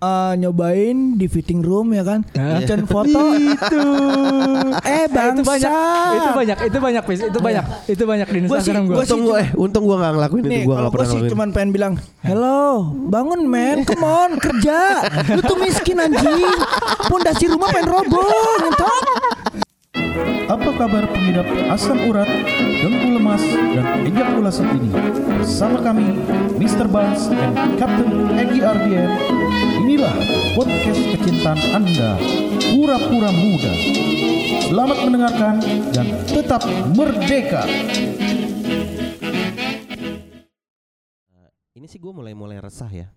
eh, nyobain di fitting room ya kan. Ngecen foto. itu. eh bangsa. itu banyak, itu banyak, itu banyak, Pis. itu banyak, itu banyak di Gua sih- Instagram gue. Untung gue eh untung gue gak ngelakuin itu Nih, gue gak gue pernah sih ngelakuin. cuman pengen bilang, hello, bangun men, come on, kerja. Lu tuh miskin anjing. Pondasi rumah pengen roboh, ngentot. Apa kabar pengidap asam urat, dengkul lemas, dan ejakulasi ini? Bersama kami, Mr. Buns dan Captain Egi Ardian. Inilah podcast kecintaan Anda, Pura-Pura Muda. Selamat mendengarkan dan tetap merdeka. Ini sih gue mulai mulai resah ya,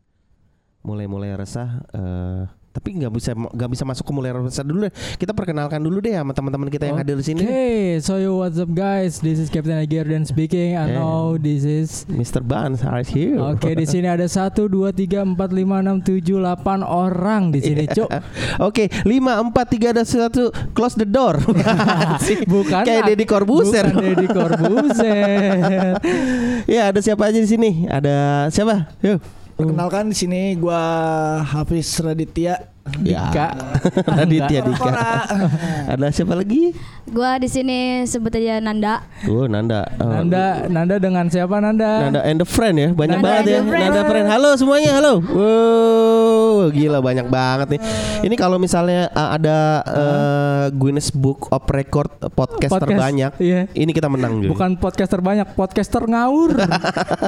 mulai mulai resah. eh, tapi nggak bisa nggak bisa masuk ke mulai resah dulu deh. Kita perkenalkan dulu deh sama teman-teman kita yang hadir di sini. Hey, so yo what's up guys? This is Captain Agerdan speaking. I Eh. know this is Mr. Bans are here. Oke, di sini ada 1 2 3 4 5 6 7 8 orang di sini, Cuk. Oke, lima empat tiga ada satu close the door. Bukan Kayak Deddy Corbuzier. Bukan Deddy Corbuzier. ya ada siapa aja di sini? Ada siapa? Yuk. Perkenalkan di sini gua Hafiz Raditya. Ya. Dika. Raditya Dika. Ada siapa lagi? Gua di sini sebut aja Nanda. Oh, Nanda. Oh, Nanda, Nanda dengan siapa Nanda? Nanda and the friend ya banyak Nanda banget ya friend. Nanda friend halo semuanya halo wow gila banyak banget nih ini kalau misalnya uh, ada uh, Guinness Book of Record podcast, Podcast, terbanyak iya. ini kita menang Joy. Bukan podcaster banyak, podcaster ngawur.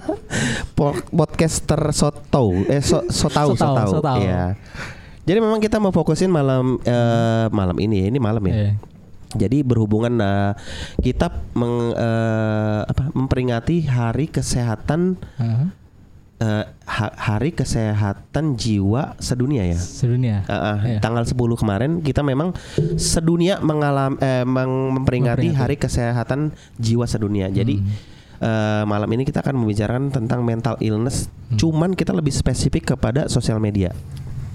Po- podcaster soto eh so, so tahu so So tahu, tahu so tahu. Iya. Jadi memang kita mau fokusin malam eh, malam ini ya ini malam ya Iya. Jadi berhubungan nah, kita meng, eh, apa, memperingati Hari Kesehatan eh, ha- Hari Kesehatan Jiwa Sedunia ya. Sedunia. Ah, ah, Iya. Tanggal 10 kemarin kita memang sedunia mengalami eh, meng- memperingati Memperingati. Hari Kesehatan Jiwa Sedunia. Jadi Hmm. eh, malam ini kita akan membicarakan tentang mental illness. Hmm. Cuman kita lebih spesifik kepada sosial media.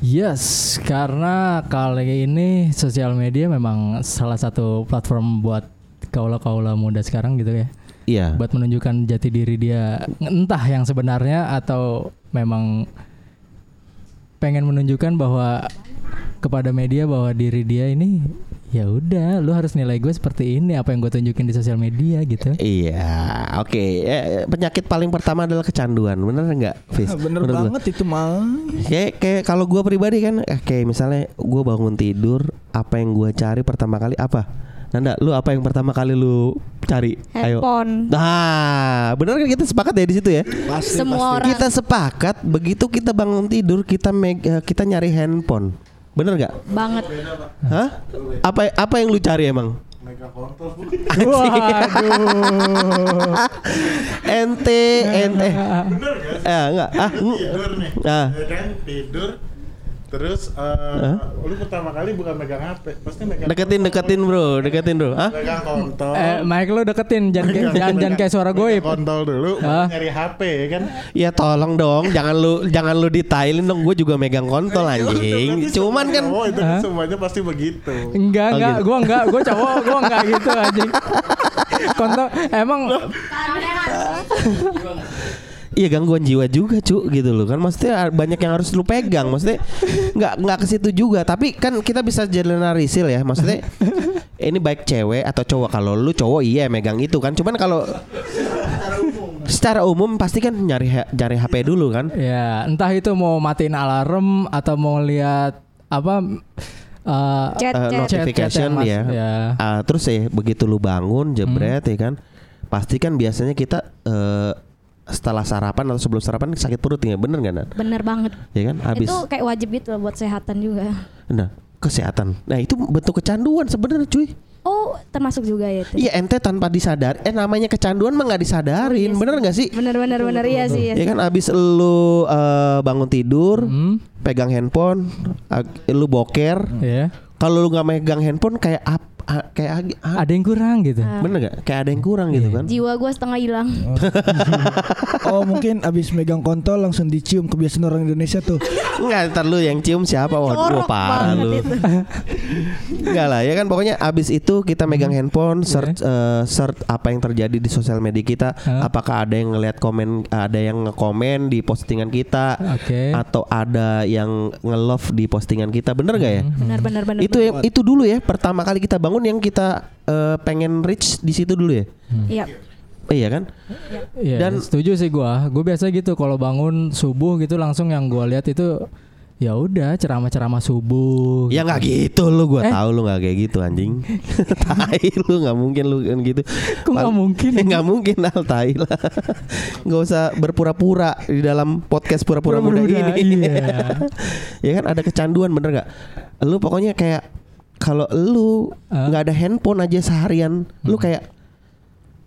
Yes, karena kali ini sosial media memang salah satu platform buat kaula-kaula muda sekarang gitu ya. Iya. Buat menunjukkan jati diri dia entah yang sebenarnya atau memang pengen menunjukkan bahwa kepada media bahwa diri dia ini ya udah lu harus nilai gue seperti ini apa yang gue tunjukin di sosial media gitu. Iya, oke. Eh, penyakit paling pertama adalah kecanduan, bener nggak, Fis? Bener Menurut lu? banget itu mah. Kayak kayak kalau gue pribadi kan, eh, kayak misalnya gue bangun tidur, apa yang gue cari pertama kali apa? Nanda, lu apa yang pertama kali lu cari? Ayo. Handphone. Nah, bener kan kita sepakat ya di situ ya? Pasti, Semua orang Kita sepakat begitu kita bangun tidur kita meg- eh, kita nyari handphone. Bener nggak? banget. Hah? Apa apa yang lu cari emang? Waduh. ente ente eh enggak ah mm. tidur nih ah kan tidur terus eh, lu pertama kali bukan megang HP pasti megang deketin deketin bro deketin bro. Ah megang kontol eh, mic lu deketin jangan kayak- jangan jangan kayak suara Megang gue. kontol dulu baru nyari HP ya kan? Ya tolong dong jangan lu jangan lu detailin dong. Gue juga megang kontol anjing. cuman kan oh itu Hah? semuanya pasti begitu. Oh, Enggak, enggak, gitu. gua enggak, gua cowok, gua enggak gitu anjing. Konto emang iya gangguan jiwa juga cu gitu loh kan maksudnya banyak yang harus lu pegang maksudnya nggak nggak ke situ juga tapi kan kita bisa generalisil ya maksudnya ini baik cewek atau cowok kalau lu cowok iya megang itu kan cuman kalau secara umum pasti kan nyari nyari HP dulu kan ya entah itu mau matiin alarm atau mau lihat apa eh, Chat, chat. notification mas- ya. ya. Ah, terus ya begitu lu bangun jebret Hmm. ya kan. Pasti kan biasanya kita eh, setelah sarapan atau sebelum sarapan sakit perut ya bener nggak Nan? Bener banget. Ya kan habis Itu kayak wajib gitu loh buat kesehatan juga. nah kesehatan. Nah itu bentuk kecanduan sebenarnya cuy. Oh, termasuk juga ya itu. Iya ente tanpa disadar eh namanya kecanduan mah nggak disadarin Iya sih. bener nggak sih? Bener bener bener iya sih. Iya Ya kan abis lu eh, bangun tidur Hmm, pegang handphone lu boker ya. kalau lu nggak megang handphone kayak ap- ah, kayak ag- ah, Ada yang kurang gitu. bener gak? Kayak ada yang kurang gitu Iya. kan? Jiwa gue setengah hilang. Oh mungkin abis megang kontol langsung dicium kebiasaan orang Indonesia tuh. Enggak, ntar lu yang cium siapa? Jorok parah lu. Enggak lah, ya kan pokoknya abis itu kita megang handphone, search eh, search apa yang terjadi di sosial media kita, Hah? apakah ada yang ngelihat komen, ada yang ngekomen di postingan kita, Oke. atau ada yang nge-love di postingan kita, bener gak ya? Benar benar benar. Itu yang itu dulu ya, pertama kali kita bangun yang kita eh, pengen reach di situ dulu ya. Iya. Eh, iya kan? Iya, Dan- setuju sih gua. Gue biasa gitu kalau bangun subuh gitu langsung yang gua lihat itu ya udah ceramah-ceramah subuh. Ya nggak gitu lu, gua Eh? tahu lu nggak kayak gitu anjing. tai lu nggak mungkin lu kan gitu. Kok nggak mungkin? nggak mungkin al tai lah. Nggak usah berpura-pura di dalam podcast pura-pura muda ini. iya. ya kan ada kecanduan bener nggak? Lu pokoknya kayak kalau lu nggak ada handphone aja seharian, lu kayak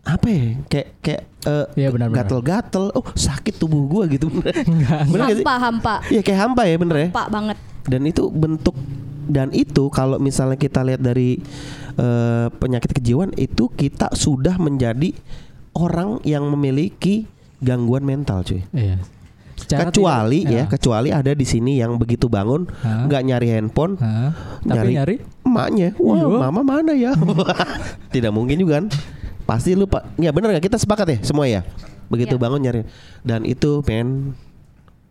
apa ya? Kayak kayak eh, Iya, benar-benar. gatel-gatel. Oh sakit tubuh gua gitu bener. Enggak. Bener nggak sih? Hampa hampa. Iya kayak hampa ya bener ya. Pak banget. dan itu bentuk dan itu kalau misalnya kita lihat dari eh, penyakit kejiwaan itu kita sudah menjadi orang yang memiliki gangguan mental cuy Iya. Secara kecuali tidak- ya kecuali ada di sini yang begitu bangun nggak nyari handphone? Tapi Nyari- nyari? emaknya. Wah Iya. mama mana ya? Tidak mungkin juga kan. Pasti lu pak ya bener nggak? Kita sepakat ya semua ya? Begitu Iya. bangun nyari. Dan itu men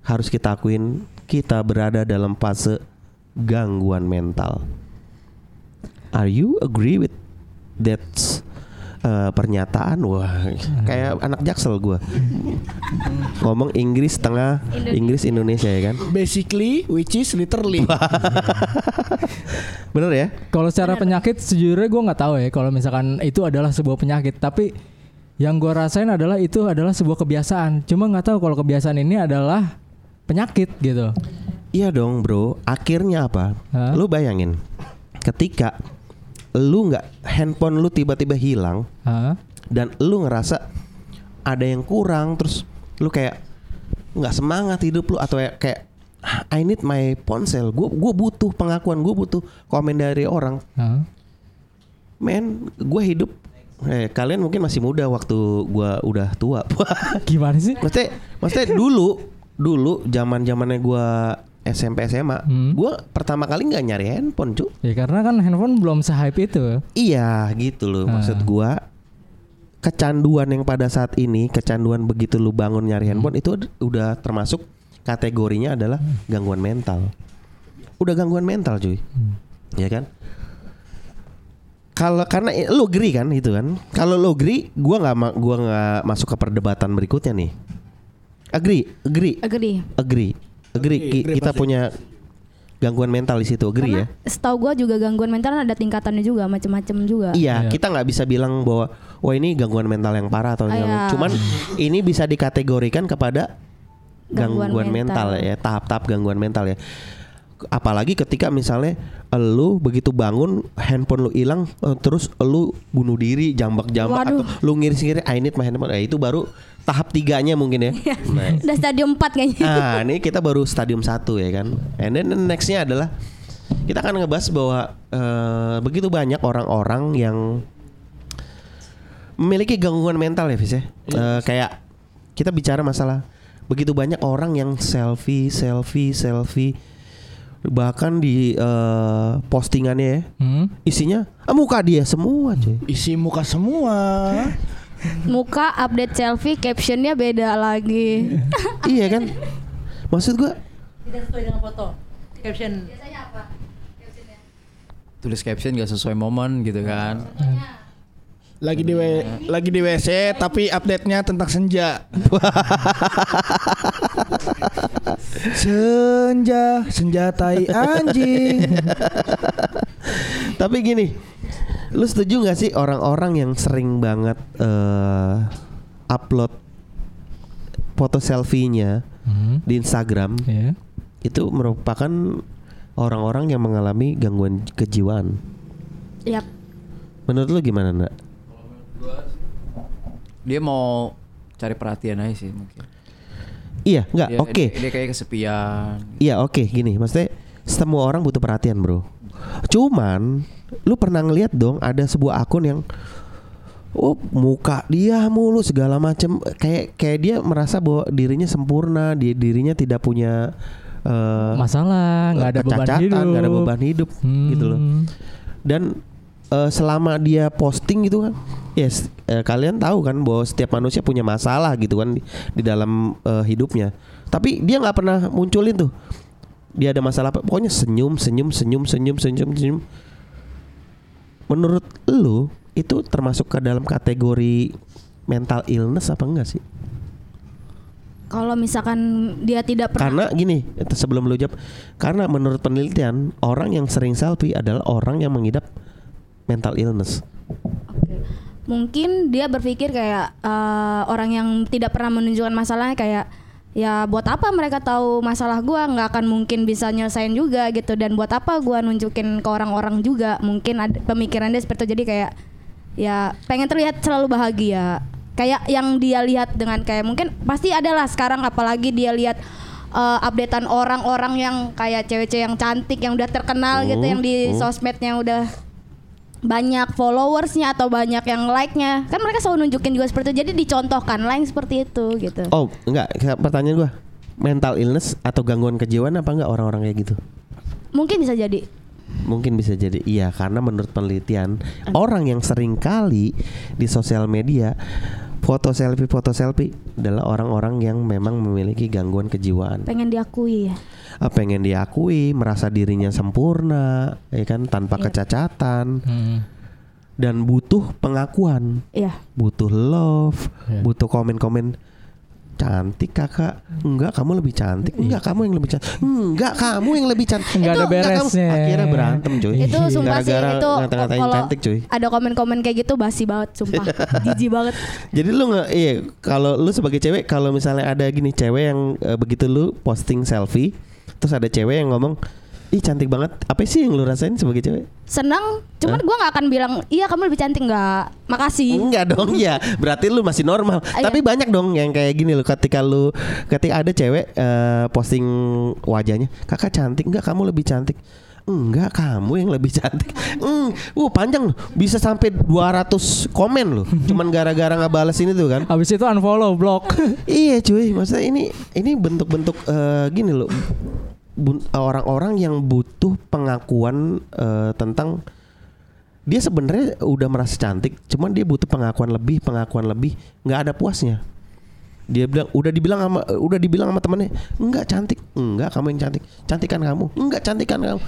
harus kita akuin kita berada dalam fase gangguan mental. Are you agree with that uh, pernyataan wah kayak anak jaksel gua. Ngomong Inggris tengah Indonesia. Inggris Indonesia ya kan? Basically, which is literally. bener ya? Kalau secara penyakit sejujurnya gue nggak tahu ya kalau misalkan itu adalah sebuah penyakit. Tapi yang gue rasain adalah itu adalah sebuah kebiasaan. Cuma nggak tahu kalau kebiasaan ini adalah penyakit gitu. Iya dong bro. Akhirnya apa? Hah? Lu bayangin Ketika Lu nggak Handphone lu tiba-tiba hilang Hah? Dan lu ngerasa Ada yang kurang Terus Lu kayak nggak semangat hidup lu Atau ya kayak "Ah, I need my ponsel Gue gua butuh pengakuan Gue butuh komen dari orang Hah? Men Gue hidup Eh, kalian mungkin masih muda waktu gua udah tua. gimana sih maksudnya, maksudnya dulu, dulu zaman zamannya gua SMP SMA, Hmm. gua pertama kali nggak nyari handphone, cu. ya karena kan handphone belum se-hype itu Iya, gitu loh. Maksud Ah. gua kecanduan yang pada saat ini, kecanduan begitu lu bangun nyari Hmm. handphone itu ud- udah termasuk kategorinya adalah gangguan mental. Udah gangguan mental, cuy. Hmm. Ya kan? Kalau karena lu agree kan itu kan. Kalau lu agree, gua nggak gua nggak masuk ke perdebatan berikutnya nih. Agree, agree, Agree. agree. Agree, agree kita pasti. punya gangguan mental di situ, agree ya. Setahu gue juga gangguan mental ada tingkatannya juga macem-macem juga. Iya, Iya. kita nggak bisa bilang bahwa wah ini gangguan mental yang parah atau Ah, yang iya. cuman ini bisa dikategorikan kepada gangguan, Gangguan mental. mental. ya, tahap-tahap gangguan mental ya. Apalagi ketika misalnya lu begitu bangun handphone lu hilang eh, terus lu bunuh diri jambak-jambak atau lu ngiris-ngiris I need my handphone. Nah, itu baru tahap tiganya mungkin ya. Nah, Udah stadium 4 kayaknya. Nah, ini kita baru stadium 1 ya kan. And then the nextnya adalah kita akan ngebahas bahwa eh, begitu banyak orang-orang yang memiliki gangguan mental ya, Fis ya. Eh, kayak kita bicara masalah begitu banyak orang yang selfie, selfie, selfie bahkan di eh, postingannya ya Hmm? isinya ah, muka dia semua cuy. Isi muka semua. Muka update selfie captionnya beda lagi. iya kan? Maksud gua Tidak sesuai dengan foto. Caption. Tulis caption gak sesuai momen gitu kan. Lagi di W- lagi di WC tapi update-nya tentang senja. senja, senjatai anjing. Tapi gini, lu setuju gak sih orang-orang yang sering banget eh upload foto selfie-nya Hmm? di Instagram Ya. itu merupakan orang-orang yang mengalami gangguan kejiwaan. Yap. Menurut lu gimana, Nak? Dia mau cari perhatian aja sih mungkin. Iya, nggak? Dia, Oke. Dia, dia kayak kesepian. Iya, oke, gini. Maksudnya semua orang butuh perhatian, Bro. Cuman lu pernah ngeliat dong ada sebuah akun yang Oh muka dia mulu segala macem kayak kayak dia merasa bahwa dirinya sempurna, dia dirinya tidak punya eh, Masalah, nggak ada beban hidup. nggak ada beban hidup gitu loh. Hmm. Dan eh, selama dia posting gitu kan, yes eh, kalian tahu kan bahwa setiap manusia punya masalah gitu kan di, di dalam eh, hidupnya. Tapi dia nggak pernah munculin tuh. Dia ada masalah apa? Pokoknya senyum, senyum, senyum, senyum, senyum, senyum. Menurut lu itu termasuk ke dalam kategori mental illness apa enggak sih? Kalau misalkan dia tidak Karena pernah gini, itu sebelum lu jawab, karena menurut penelitian orang yang sering selfie adalah orang yang mengidap mental illness. Oke. Mungkin dia berpikir kayak eh, orang yang tidak pernah menunjukkan masalahnya kayak ya buat apa mereka tahu masalah gua? Nggak akan mungkin bisa nyelesain juga gitu. Dan buat apa gua nunjukin ke orang-orang juga? Mungkin ada pemikiran dia seperti itu. Jadi kayak ya pengen terlihat selalu bahagia. Kayak yang dia lihat dengan kayak mungkin pasti adalah sekarang apalagi dia lihat eh, updatean orang-orang yang kayak cewek-cewek yang cantik yang udah terkenal gitu yang di sosmednya udah banyak followersnya atau banyak yang like-nya. Kan mereka selalu nunjukin juga seperti itu. Jadi dicontohkan yang seperti itu gitu. Oh, enggak, pertanyaan gua. Mental illness atau gangguan kejiwaan apa enggak orang-orang kayak gitu? mungkin bisa jadi. Mungkin bisa jadi iya. Karena menurut penelitian orang yang sering kali di sosial media foto selfie foto selfie adalah orang-orang yang memang memiliki gangguan kejiwaan. pengen diakui ya Ah, pengen diakui, merasa dirinya sempurna, ya kan tanpa Iya. kecacatan Hmm. dan butuh pengakuan, iya butuh love, Iya. butuh komen-komen cantik kakak. Enggak kamu lebih cantik. Enggak kamu yang lebih cantik. Enggak kamu yang lebih cantik. Enggak ada Itu enggak kamu. beresnya. akhirnya berantem cuy. Itu sumpah sih itu kalau cantik cuy. ada komen-komen kayak gitu basi banget sumpah. Jijik banget. Jadi lu nggak iya kalau lu sebagai cewek kalau misalnya ada gini cewek yang eh, begitu lu posting selfie terus ada cewek yang ngomong ih cantik banget. Apa sih yang lu rasain sebagai cewek? Senang cuman gua nggak akan bilang iya kamu lebih cantik. Nggak. Makasih. Enggak dong ya. Berarti lu masih normal. Iya. Tapi banyak dong yang kayak gini loh Ketika lu Ketika ada cewek eh, Posting wajahnya Kakak cantik Enggak kamu lebih cantik. Enggak kamu yang lebih cantik. Hmm, uh, Panjang loh. Bisa sampai 200 komen loh. Cuman gara-gara nggak balas ini tuh kan. Habis itu unfollow, block. Iya cuy. Maksudnya ini Ini bentuk-bentuk eh, Gini loh Orang-orang yang butuh pengakuan eh, Tentang dia sebenarnya udah merasa cantik, cuman dia butuh pengakuan lebih, pengakuan lebih, nggak ada puasnya. Dia bilang, udah dibilang sama, udah dibilang sama temennya, enggak cantik, enggak kamu yang cantik, cantikan kamu, enggak cantikan kamu.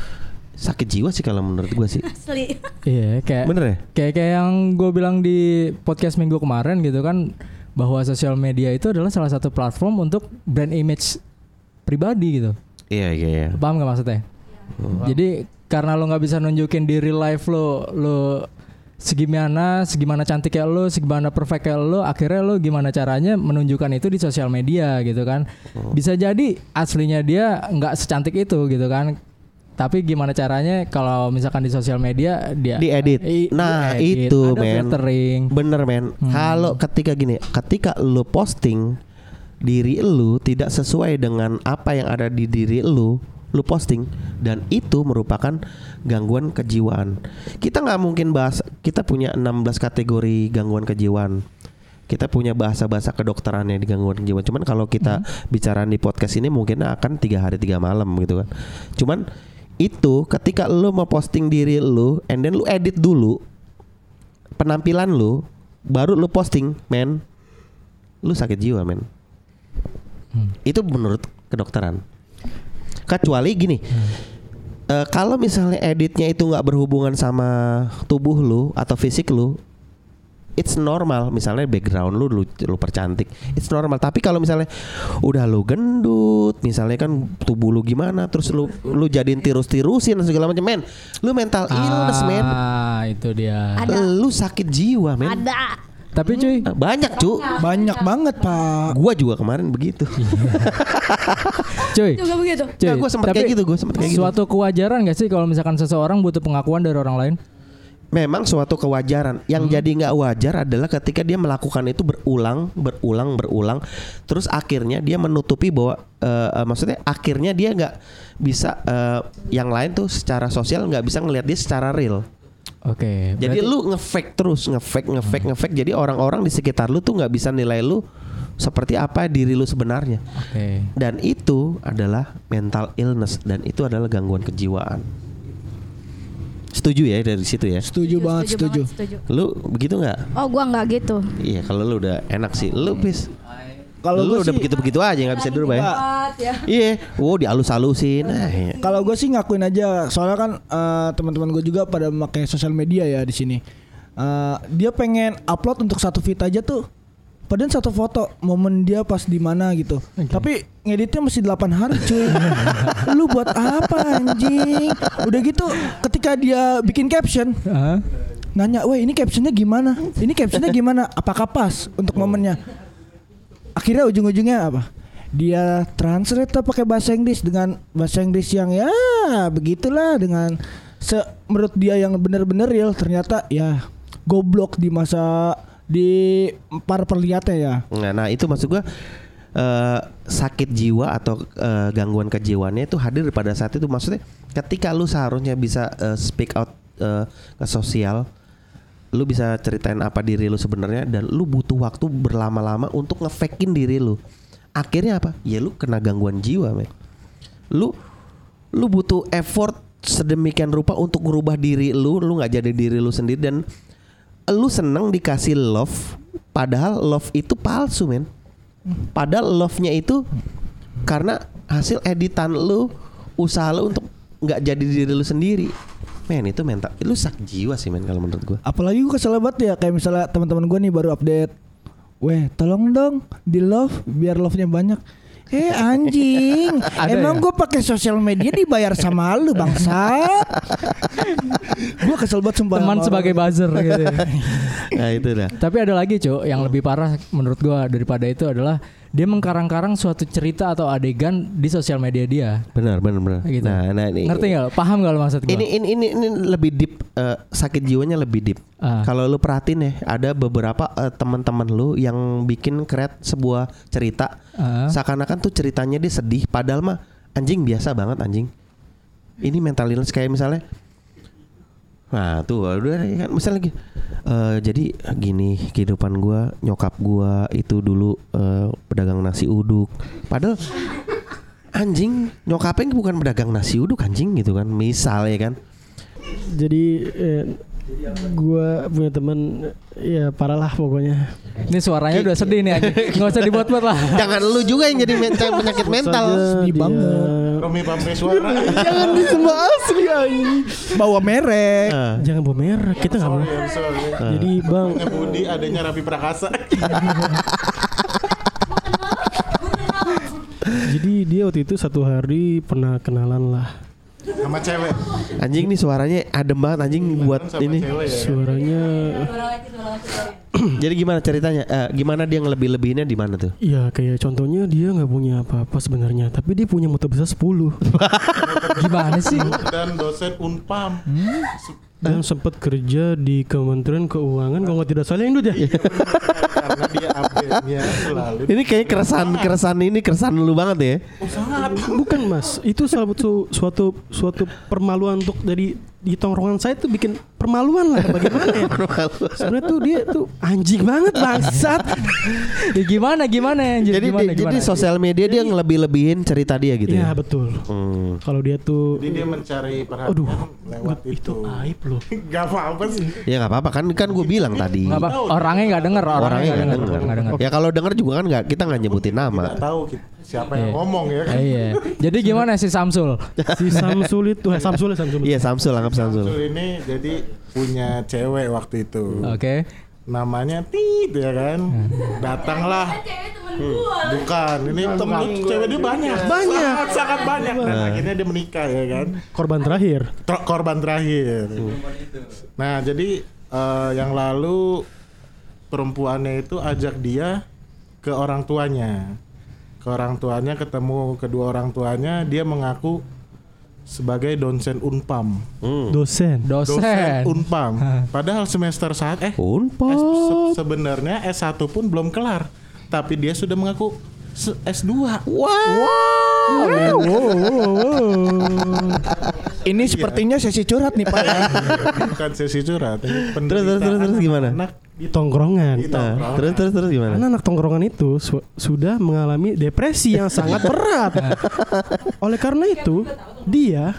Sakit jiwa sih kalau menurut gua sih. asli Iya, kayak Bener ya? kayak kayak yang gue bilang di podcast minggu kemarin gitu kan bahwa sosial media itu adalah salah satu platform untuk brand image pribadi gitu. Iya iya. iya. Paham gak maksudnya? Jadi karena lo nggak bisa nunjukin di real life lo lo segimana segimana cantiknya lo segimana perfectnya lo akhirnya lo gimana caranya menunjukkan itu di sosial media gitu kan bisa jadi aslinya dia nggak secantik itu gitu kan tapi gimana caranya kalau misalkan di sosial media dia Diedit. Nah, diedit, itu, ada men. filtering Bener men. Kalau ketika gini, ketika lu posting diri lu tidak sesuai dengan apa yang ada di diri lu, lu posting dan itu merupakan gangguan kejiwaan. Kita nggak mungkin bahas. Kita punya 16 kategori gangguan kejiwaan. Kita punya bahasa-bahasa kedokterannya di gangguan kejiwaan. Cuman kalau kita bicara di podcast ini mungkin akan tiga hari tiga malam gitu kan. Cuman itu ketika lu mau posting diri lu, and then lu edit dulu penampilan lu, baru lu posting, men, lu sakit jiwa, men. Itu menurut kedokteran. Kecuali gini, eh, kalau misalnya editnya itu nggak berhubungan sama tubuh lu atau fisik lu, it's normal. Misalnya background lu lu, lu percantik, it's normal. Tapi kalau misalnya udah lu gendut, misalnya kan tubuh lu gimana, terus lu lu jadiin tirus-tirusin dan segala macam, men, lu mental illness, men. ah itu dia Ada. Lu sakit jiwa, men. ada tapi cuy Banyak, cu. Banyak banget pak. Gua juga kemarin begitu. cuy juga begitu cuy Nah, gua sempet tapi kayak gitu, gua sempet kayak gitu. suatu kewajaran gak sih kalau misalkan seseorang butuh pengakuan dari orang lain Memang suatu kewajaran. Yang jadi nggak wajar adalah ketika dia melakukan itu berulang, berulang, berulang. Terus akhirnya dia menutupi bahwa, eh, eh, maksudnya akhirnya dia nggak bisa, eh, yang lain tuh secara sosial nggak bisa ngelihat dia secara real. Oke. Jadi berarti- lu ngefake terus, ngefake, ngefake, ngefake. Jadi orang-orang di sekitar lu tuh nggak bisa nilai lu seperti apa diri lu sebenarnya. Oke. Dan itu adalah mental illness dan itu adalah gangguan kejiwaan. Setuju ya dari situ ya? Setuju banget, setuju. banget, setuju. Lu begitu nggak? Oh, gua nggak gitu. Iya, kalau lu udah enak sih. Lu bis. Kalau lu gue udah begitu-begitu aja nggak bisa dirubah ya? Iya, wow dialus-alusin. Nah, kalau gue sih ngakuin aja. Soalnya kan eh, teman-teman gue juga pada memakai sosial media ya di sini. Eh, dia pengen upload untuk satu feed aja tuh. Padahal satu foto momen dia pas di mana gitu. Tapi ngeditnya mesti 8 hari cuy. Lu buat apa anjing? Udah gitu ketika dia bikin caption Hah? nanya, "Weh, ini captionnya gimana? Ini captionnya gimana? Apakah pas untuk momennya?" Akhirnya ujung-ujungnya apa? Dia translate pakai bahasa Inggris dengan bahasa Inggris yang ya begitulah dengan se menurut dia yang benar-benar real ternyata ya goblok di masa di para perlihatnya ya. Nah, nah itu maksud gua eh, sakit jiwa atau eh, gangguan kejiwaannya itu hadir pada saat itu maksudnya ketika lu seharusnya bisa eh, speak out eh, ke sosial lu bisa ceritain apa diri lu sebenarnya dan lu butuh waktu berlama-lama untuk ngefakein diri lu. Akhirnya apa? Ya lu kena gangguan jiwa, men. Lu lu butuh effort sedemikian rupa untuk merubah diri lu, lu nggak jadi diri lu sendiri dan lu seneng dikasih love padahal love itu palsu men padahal love-nya itu karena hasil editan lu usaha lu untuk nggak jadi diri lu sendiri men itu mental lu sak jiwa sih men kalau menurut gua Apalagi gue kesel banget ya kayak misalnya teman-teman gue nih baru update. Weh, tolong dong di love biar love-nya banyak. Eh anjing, Ada emang ya? gue pakai sosial media dibayar sama lu bangsa. gue kesel banget sumpah. Teman sebagai buzzer gitu. ya. nah itu dah Tapi ada lagi, Cuk, yang lebih parah menurut gua daripada itu adalah dia mengkarang-karang suatu cerita atau adegan di sosial media dia. benar benar benar Gitu. nah nah ini Ngerti nggak? Paham nggak lo maksud gua? ini, ini ini ini lebih deep eh, sakit jiwanya lebih deep Ah. kalau lu perhatiin ya ada beberapa eh, teman-teman lu yang bikin create sebuah cerita Ah. seakan-akan tuh ceritanya dia sedih padahal mah anjing biasa banget anjing ini mental illness kayak misalnya nah tuh udah kan misalnya lagi eh, jadi gini kehidupan gua nyokap gua itu dulu eh, pedagang nasi uduk. Padahal anjing nyokapnya bukan pedagang nasi uduk anjing gitu kan misal ya kan? Jadi eh, gua punya teman ya parah lah pokoknya. Ini suaranya udah sedih nih aja. Nggak usah dibuat-buat lah. jangan lu juga yang jadi men- penyakit mental sedih banget. Romi pampe suara. Jangan disembah asli anjing. Bawa merek. Ah. Jangan bawa merek, kita nggak boleh. Sorry. Jadi bang, Budi adanya Rapi Prakasa. jadi dia waktu itu satu hari pernah kenalan lah. Sama cewek. anjing nih suaranya adem banget anjing buat Sama ini cewek ya. Suaranya, jadi gimana ceritanya Eh, gimana dia ngelebih-lebihinnya di mana tuh ya kayak contohnya dia nggak punya apa-apa sebenarnya, tapi dia punya motor besar 10 Gimana sih? Dan dosen Unpam. Dan sempat kerja di Kementerian Keuangan kalau nggak tidak salah Indo ya. Karena dia update-nya selalu. ini kayak keresahan keresahan ini keresahan lu banget ya? Bukan mas, itu suatu suatu suatu permaluan untuk dari di tongkrongan saya tuh bikin permaluan lah bagaimana ya? Sebenarnya tuh dia tuh anjing banget bangsat. Ya gimana gimana anjir? jadi gimana, di- jadi gimana? sosial media dia ngelebih-lebihin cerita dia gitu Iya ya betul. Hmm. Kalau dia tuh, Jadi dia mencari perhatian aduh, lewat itu itu. aib loh. Gak apa-apa sih. ya nggak apa-apa kan kan gue bilang tadi Nggak apa, orangnya nggak denger, orangnya orangnya nggak nggak denger, denger denger. ya kalau denger juga kan nggak kita nggak nyebutin nama Tidak tahu kita- siapa yang Iya. ngomong ya kan. Eh, iya. Jadi gimana si Samsul? Si Samsul itu, eh, Samsul ya Samsul. iya Samsul anggap Samsul Samsul ini jadi punya cewek waktu itu. Oke. Namanya Tit ya kan. Datanglah. Hmm, Bukan, ini temen cewek dia banyak. Banyak. Sangat, sangat banyak. Dan akhirnya dia menikah ya kan. Korban terakhir. Tro- korban terakhir. Nah, jadi eh, yang lalu perempuannya itu ajak dia ke orang tuanya. Ke orang tuanya ketemu kedua orang tuanya, dia mengaku sebagai dosen Unpam. Hmm. Dosen. Dosen. Unpam. Padahal semester saat eh Unpad. S- se- sebenarnya S1 pun belum kelar, tapi dia sudah mengaku se- S2. Wow. Wow, wow, wow. Ini sepertinya sesi curhat nih Pak. ya. bukan sesi curhat terus terus terus gimana? anak Di tongkrongan. di Nah, tongkrongan. terus terus terus gimana? Karena anak tongkrongan itu su- sudah mengalami depresi yang sangat berat. Oleh karena itu, dia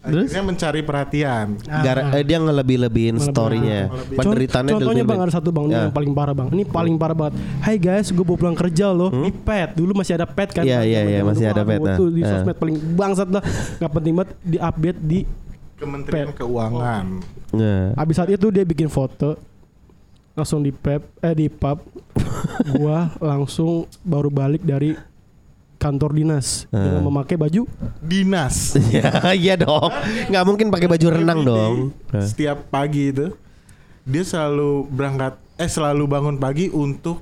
akhirnya mencari perhatian Gara, eh, dia ngelebih-lebihin storynya. Penderitaannya Contohnya dilebih-lebihin. bang ada satu bang Ya. yang paling parah bang. Ini paling parah banget. Hai guys, gue baru pulang kerja loh. Ini pet. Dulu masih ada pet kan? Hmm? Iya, iya, iya, masih ada pet, nah. Di Nah. sosmed paling bangsat lah. Gak penting banget di update di. Kementerian Keuangan Nah. Abis saat itu dia bikin foto langsung di pep eh di pub. gua langsung baru balik dari kantor dinas Hmm. dengan memakai baju dinas Ya, iya dong. Nggak mungkin pakai baju renang dong. Nah. setiap pagi itu dia selalu berangkat eh selalu bangun pagi untuk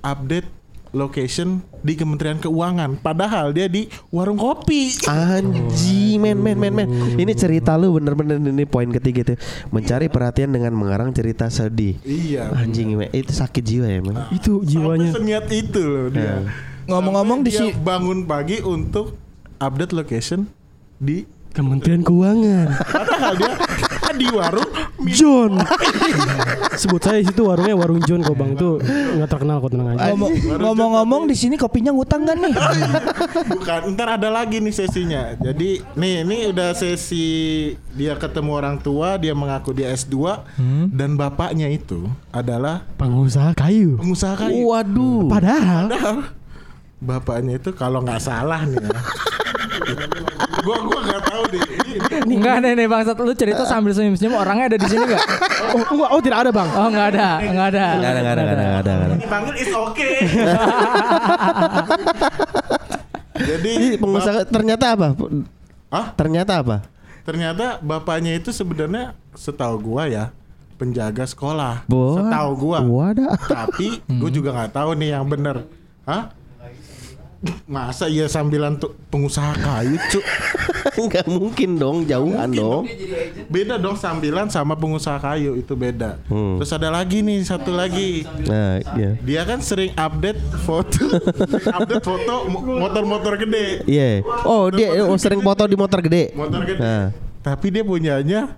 update location di Kementerian Keuangan padahal dia di warung kopi Anjing, men, men, men, men. Ini cerita lu bener-bener ini poin ketiga tuh. Mencari perhatian dengan mengarang cerita sedih. iya Anjing, men. itu sakit jiwa ya, men. itu jiwanya. Sampai seniat itu loh dia Ya. Ngomong-ngomong di Sampai dia si bangun pagi untuk update location di Kementerian Keuangan. padahal dia di warung John. Sebut saya situ warungnya warung John kok bang itu nggak terkenal kok tenang aja. ngomong- ngomong-ngomong di sini kopinya ngutang kan nih? Bukan, ntar ada lagi nih sesinya. Jadi nih ini udah sesi dia ketemu orang tua, dia mengaku dia S2 dan bapaknya itu adalah Pengusaha kayu. pengusaha kayu. Waduh. Padahal Padahal bapaknya itu kalau nggak salah nih ya. gua gua nggak tahu deh. Enggak nih nih bangsat lu cerita sambil senyum-senyum orangnya ada di sini enggak? oh enggak oh tidak ada bang. Oh enggak ada, enggak ada. Nggak ada, nggak ada, nggak ada, nggak ada, nggak ada. dipanggil is okay. Jadi pengusaha ternyata apa? Ah? Ternyata apa? ternyata bapaknya itu sebenarnya setahu gua ya penjaga sekolah. Bo- Setahu gua. Wadah. Tapi gue juga nggak tahu nih yang bener. Hah? Masa iya sambilan tuh pengusaha kayu cuk Enggak mungkin dong, jauhan dong. Beda dong sambilan sama pengusaha kayu itu beda Hmm. Terus ada lagi nih satu lagi Nah, iya. Dia kan sering update foto Update foto mo- motor-motor gede Iya. Oh, dia oh, sering foto di motor gede. Motor gede Nah. Tapi dia punyanya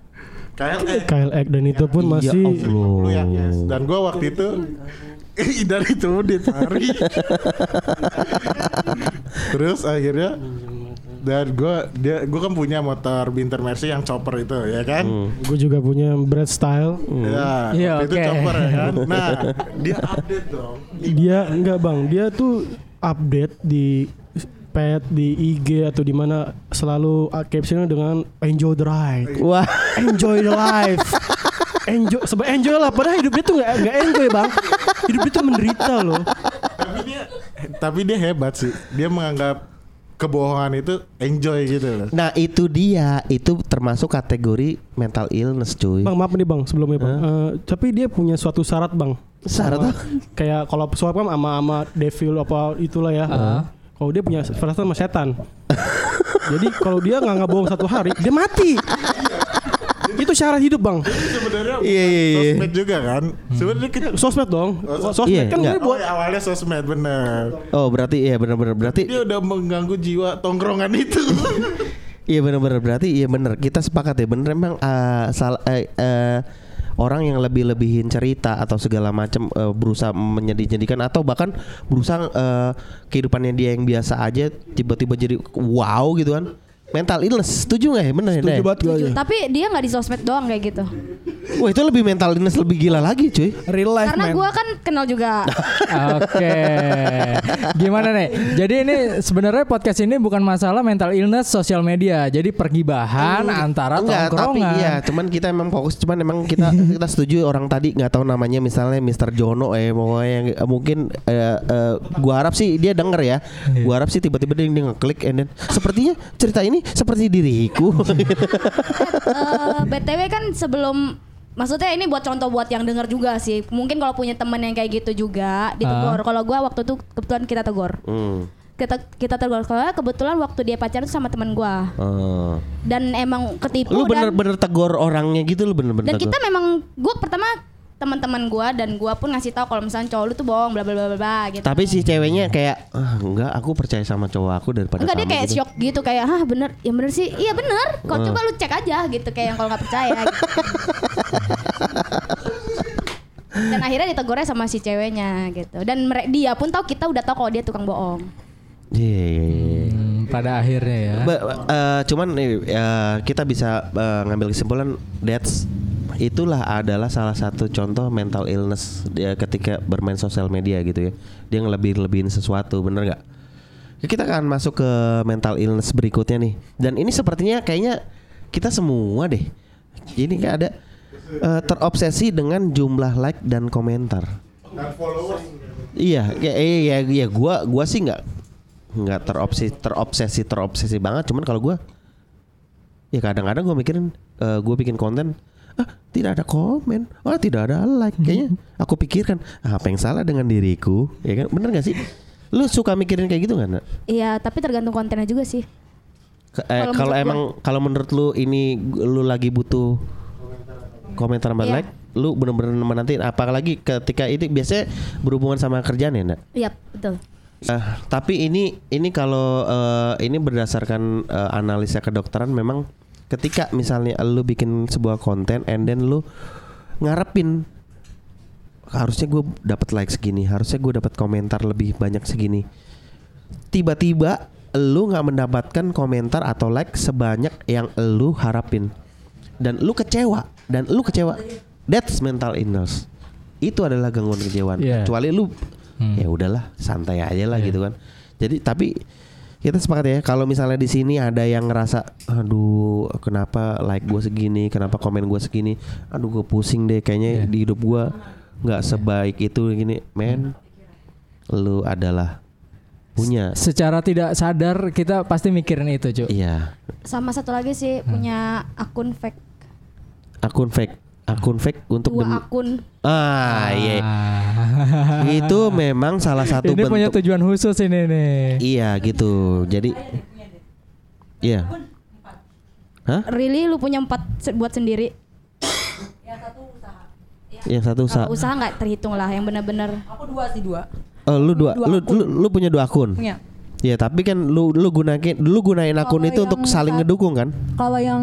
KLX KLX dan itu pun Ya masih Allah. Yang yes. Dan gue waktu itu dari itu ditarik Terus akhirnya dan gue dia gue kan punya motor Binter Mercy yang chopper itu ya kan gue juga punya bread style. ya Iya, waktu itu chopper ya kan nah dia update dong Dia enggak bang, dia tuh update di pet di IG atau di mana selalu uh, captionnya dengan enjoy the ride, Wah. enjoy the life. Enjoy, sebab enjoy lah. Padahal hidup dia tuh nggak nggak enjoy bang. Hidup dia tuh menderita loh. tapi dia tapi dia hebat sih dia menganggap kebohongan itu enjoy gitu loh Nah, itu dia. Itu termasuk kategori mental illness, cuy. Bang maaf nih bang sebelumnya bang. Eh, tapi dia punya suatu syarat bang. Syarat Sama- apa? Kayak kalau suap kan sama sama devil apa itulah ya. Kalau dia punya syarat sama setan. Jadi kalau dia nggak nggak bohong satu hari, dia mati. Itu syarat hidup bang. sebenarnya Iya, iya, iya. sosmed juga kan sebenarnya kita Sosmed dong. Oh, Sosmed Iya, kan enggak. dia buat Oh, ya, awalnya sosmed bener Oh, berarti iya benar-benar berarti dia udah mengganggu jiwa tongkrongan itu iya benar-benar berarti iya benar. Kita sepakat ya bener emang eh, sal- eh, eh, orang yang lebih-lebihin cerita atau segala macam eh, berusaha menyedih-nyedihkan atau bahkan berusaha eh, kehidupannya dia yang biasa aja tiba-tiba jadi wow gitu kan. Mental illness, setuju gak ya? Bener ya? Setuju banget gue aja. Tapi dia nggak di sosmed doang kayak gitu. Wah itu lebih mental illness lebih gila lagi cuy. Real life Karena gua kan kenal juga. Oke. Gimana nih? Jadi ini sebenarnya podcast ini bukan masalah mental illness sosial media. Jadi pergibahan antara Enggak, tapi iya, cuman kita emang fokus, cuman emang kita kita setuju orang tadi nggak tahu namanya misalnya Mr. Jono eh pokoknya yang eh, mungkin eh, eh, gua harap sih dia denger ya. Gua harap sih tiba-tiba dia, dia ngeklik and then sepertinya cerita ini seperti diriku. Eh, BTW kan sebelum Maksudnya ini buat contoh buat yang denger juga sih. Mungkin kalau punya temen yang kayak gitu juga ditegur. Kalau gua waktu itu kebetulan kita tegur. hmm. Kita kita tegur kalau kebetulan waktu dia pacaran tuh sama temen gua. Oh. Dan emang ketipu Lu dan bener-bener tegur orangnya gitu lu bener-bener dan tegur. kita memang gua pertama teman-teman gua dan gua pun ngasih tahu kalau misalnya cowok lu tuh bohong bla bla bla bla, gitu. Tapi si ceweknya kayak ah, enggak aku percaya sama cowok aku daripada Enggak dia kayak gitu. shock gitu kayak hah bener ya bener sih iya bener kok Hmm. coba lu cek aja gitu kayak yang kalau nggak percaya gitu. dan akhirnya ditegurnya sama si ceweknya gitu dan dia pun tahu kita udah tahu kalau dia tukang bohong Iya, iya, iya. Hmm, pada akhirnya ya. Ba- eh, cuman nih, eh, kita bisa eh, ngambil kesimpulan that's itulah adalah salah satu contoh mental illness dia ketika bermain sosial media gitu ya. Dia ngelebih-lebihin sesuatu, bener nggak? Ya, Kita akan masuk ke mental illness berikutnya nih. Dan ini sepertinya kayaknya kita semua deh. Ini kayak ada eh, terobsesi dengan jumlah like dan komentar. Iya, ya, iya, iya, iya, gua, gua sih nggak nggak terobsesi, terobsesi, terobsesi banget. Cuman kalau gua, ya kadang-kadang gua mikirin, eh, gua bikin konten, ah tidak ada komen, ah tidak ada like. Kayaknya aku pikirkan, ah, apa yang salah dengan diriku, ya kan? Bener gak sih? Lu suka mikirin kayak gitu? Nak? iya tapi tergantung kontennya juga sih Ke- eh, Kalau emang kalau menurut lu ini lu lagi butuh komentar sama Iya. like, lu bener-bener menanti apalagi ketika itu biasanya berhubungan sama kerjaan ya, Nak? iya betul Eh, tapi ini ini kalau eh, ini berdasarkan eh, analisa kedokteran memang ketika misalnya lu bikin sebuah konten and then lu ngarepin harusnya gue dapat like segini, harusnya gue dapat komentar lebih banyak segini. Tiba-tiba lu nggak mendapatkan komentar atau like sebanyak yang lu harapin dan lu kecewa dan lu kecewa. That's mental illness. Itu adalah gangguan kejiwaan. Yeah. Kecuali lu Hmm. ya udahlah santai aja lah Iya. gitu kan. Jadi tapi kita sepakat ya kalau misalnya di sini ada yang ngerasa aduh kenapa like gue segini, kenapa komen gue segini, aduh gue pusing deh kayaknya Iya. di hidup gue nggak sebaik itu gini, men. Lu adalah punya. Secara tidak sadar kita pasti mikirin itu, Cuk. iya. Sama satu lagi sih punya akun fake. Akun fake, akun fake untuk dua demi- akun ah iya Ah. itu memang salah satu ini punya bentuk tujuan khusus ini nih. iya gitu jadi iya Hah? really lu punya empat se- buat sendiri yang satu usaha kalau usaha nggak terhitung lah yang benar-benar Aku dua sih dua. oh, lu dua Dua lu, akun. lu lu punya dua akun Punya. Ya tapi kan lu lu gunain lu gunain akun itu untuk saling ngedukung kan Kalau yang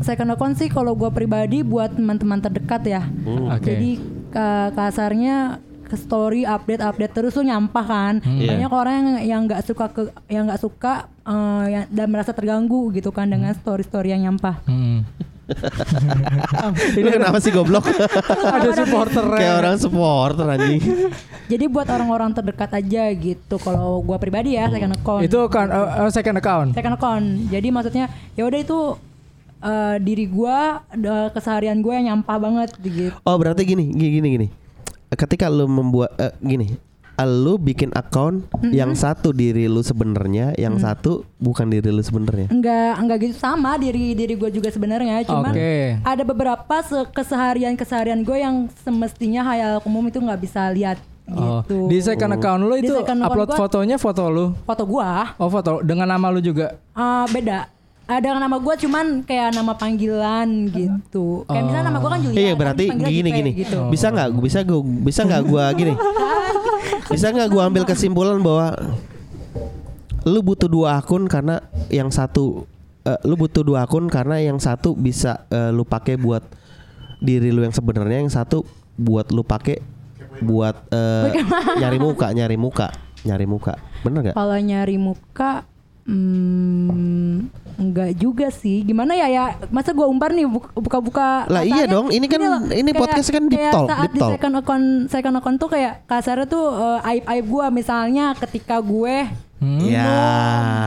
second account sih kalau gua pribadi buat teman-teman terdekat ya. Hmm. Oke. Jadi ka- kasarnya ke story update update terus tuh nyampah kan. Iya. Banyak orang yang yang nggak suka ke yang nggak suka eh, yang- dan merasa terganggu gitu kan dengan story story yang nyampah. Hmm. ini kenapa sih goblok Ada supporter kayak orang supporter anjing Jadi buat orang-orang terdekat aja gitu. Kalau gua pribadi ya second account. Itu kan uh, uh, second account. second account. Jadi maksudnya ya udah itu eh, diri gua eh, keseharian gue yang nyampah banget gitu. oh berarti gini gini gini gini ketika lu membuat eh, gini lu bikin akun yang satu diri lu sebenarnya yang satu bukan diri lu sebenarnya Enggak enggak gitu sama diri diri gue juga sebenarnya cuman Oke. ada beberapa se- keseharian keseharian gue yang semestinya hayal umum itu nggak bisa lihat Oh, gitu. di second account lu itu second account upload gua- fotonya foto lu. foto gua Oh, foto dengan nama lu juga. ah, beda ada nama gue cuman kayak nama panggilan gitu. Kayak misalnya nama gue kan Julia Iya berarti gini gini. gitu. bisa nggak? Bisa gua bisa nggak gua gini? Bisa nggak gua ambil kesimpulan bahwa lu butuh dua akun karena yang satu eh, lu butuh dua akun karena yang satu bisa eh, lu pakai buat diri lu yang sebenarnya yang satu buat lu pakai buat eh, nyari muka nyari muka nyari muka. Bener nggak? Kalau nyari muka Hmm, enggak juga sih. Gimana ya ya? Masa gua umbar nih bu- buka-buka. Lah iya dong, ini kan- loh, ini podcast kan deep kayak talk, Saat deep di talk. second account second account tuh kayak kasarnya tuh eh, aib-aib gua misalnya ketika gue Hmm. Ya,